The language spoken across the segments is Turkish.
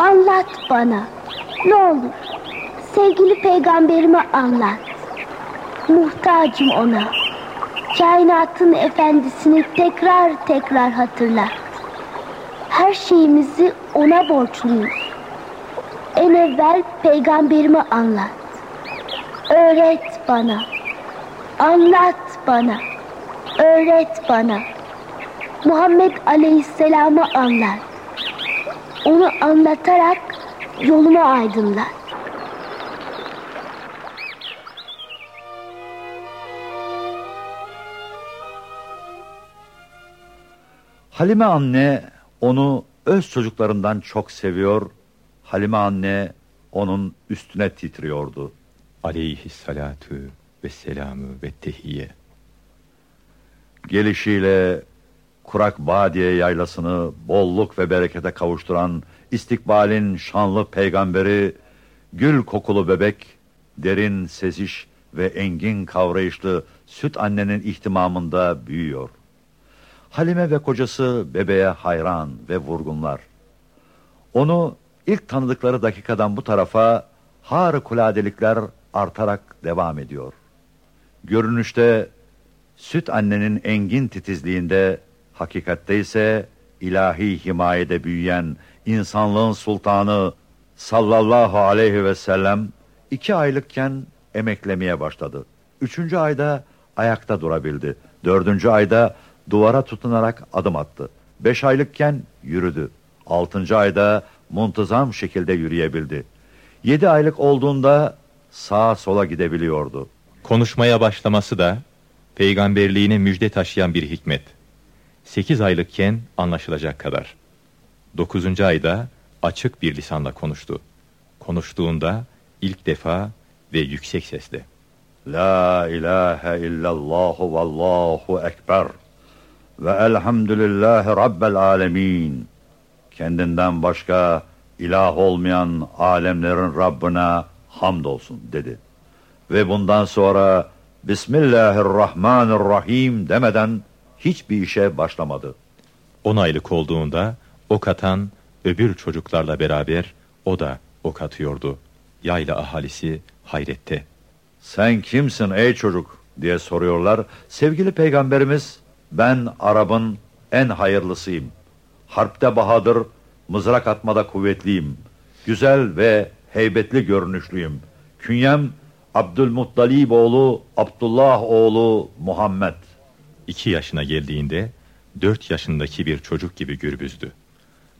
Anlat bana. Ne olur. Sevgili peygamberime anlat. Muhtacım ona. Kainatın efendisini tekrar tekrar hatırlat. Her şeyimizi ona borçluyuz. En evvel peygamberime anlat. Öğret bana. Anlat bana. Öğret bana. Muhammed Aleyhisselam'ı anlat. Onu anlatarak yolumu aydınlat. Halime anne onu öz çocuklarından çok seviyor. Halime anne onun üstüne titriyordu. Aleyhissalatu ve selamü ve tehiyye. Gelişiyle kurak Badiye yaylasını bolluk ve berekete kavuşturan istikbalin şanlı peygamberi, gül kokulu bebek, derin seziş ve engin kavrayışlı süt annenin ihtimamında büyüyor. Halime ve kocası bebeğe hayran ve vurgunlar. Onu ilk tanıdıkları dakikadan bu tarafa harikuladelikler artarak devam ediyor. Görünüşte süt annenin engin titizliğinde, hakikatte ise ilahi himayede büyüyen insanlığın sultanı sallallahu aleyhi ve sellem iki aylıkken emeklemeye başladı. Üçüncü ayda ayakta durabildi. Dördüncü ayda duvara tutunarak adım attı. Beş aylıkken yürüdü. Altıncı ayda muntazam şekilde yürüyebildi. Yedi aylık olduğunda sağa sola gidebiliyordu. Konuşmaya başlaması da peygamberliğine müjde taşıyan bir hikmet. Sekiz aylıkken anlaşılacak kadar. Dokuzuncu ayda açık bir lisanla konuştu. Konuştuğunda ilk defa ve yüksek sesle. La ilahe illallahu vallahu ekber ve elhamdülillahi rabbel alemin. Kendinden başka ilah olmayan alemlerin Rabbine hamdolsun dedi. Ve bundan sonra Bismillahirrahmanirrahim demeden hiçbir işe başlamadı. On aylık olduğunda ok atan öbür çocuklarla beraber o da ok atıyordu. Yayla ahalisi hayrette. Sen kimsin ey çocuk diye soruyorlar. Sevgili peygamberimiz ben Arap'ın en hayırlısıyım. Harpte bahadır, mızrak atmada kuvvetliyim. Güzel ve heybetli görünüşlüyüm. Künyem Abdülmuttalib oğlu Abdullah oğlu Muhammed. İki yaşına geldiğinde dört yaşındaki bir çocuk gibi gürbüzdü.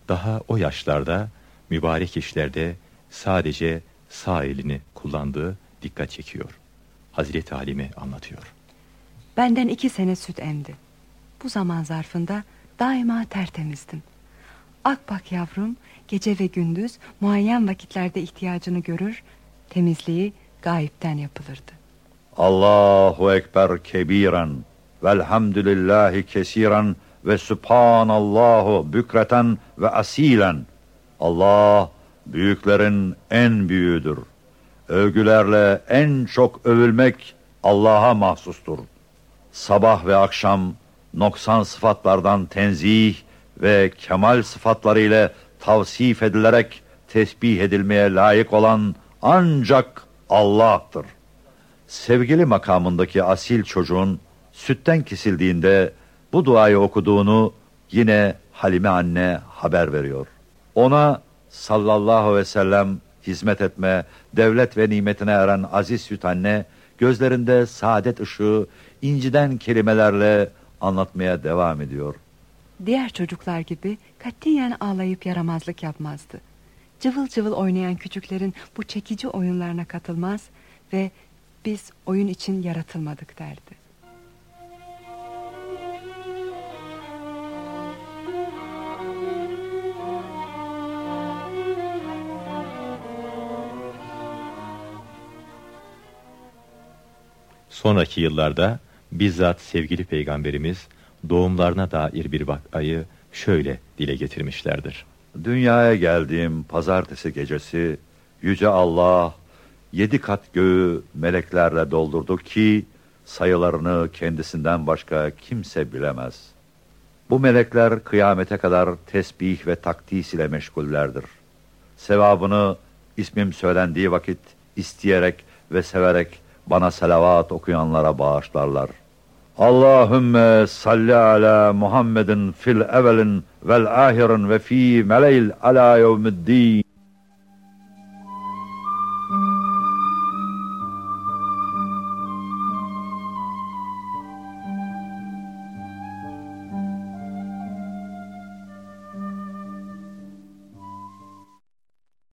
Daha o yaşlarda mübarek işlerde sadece sağ elini kullandığı dikkat çekiyor. Hazreti Halime anlatıyor. Benden iki sene süt emdi. Bu zaman zarfında daima tertemizdim. Akbak yavrum gece ve gündüz muayyen vakitlerde ihtiyacını görür, temizliği gayipten yapılırdı. Allahu Ekber kebiren velhamdülillahi kesiren ve subhanallahu bükreten ve asilen. Allah büyüklerin en büyüğüdür. Övgülerle en çok övülmek Allah'a mahsustur. Sabah ve akşam noksan sıfatlardan tenzih ve kemal sıfatları ile tavsif edilerek tesbih edilmeye layık olan ancak Allah'tır. Sevgili makamındaki asil çocuğun sütten kesildiğinde bu duayı okuduğunu yine Halime anne haber veriyor. Ona sallallahu ve sellem hizmet etme, devlet ve nimetine eren aziz süt anne, gözlerinde saadet ışığı, inciden kelimelerle anlatmaya devam ediyor. Diğer çocuklar gibi katiyen ağlayıp yaramazlık yapmazdı. Cıvıl cıvıl oynayan küçüklerin bu çekici oyunlarına katılmaz ve biz oyun için yaratılmadık derdi. Sonraki yıllarda bizzat sevgili peygamberimiz doğumlarına dair bir vakayı şöyle dile getirmişlerdir. Dünyaya geldiğim pazartesi gecesi Yüce Allah yedi kat göğü meleklerle doldurdu ki sayılarını kendisinden başka kimse bilemez. Bu melekler kıyamete kadar tesbih ve takdis ile meşgullerdir. sevabını ismim söylendiği vakit isteyerek ve severek bana selavat okuyanlara bağışlarlar. Allahümme salli ala Muhammedin fil evelin vel ahirin ve fi meleil ala yevmiddin.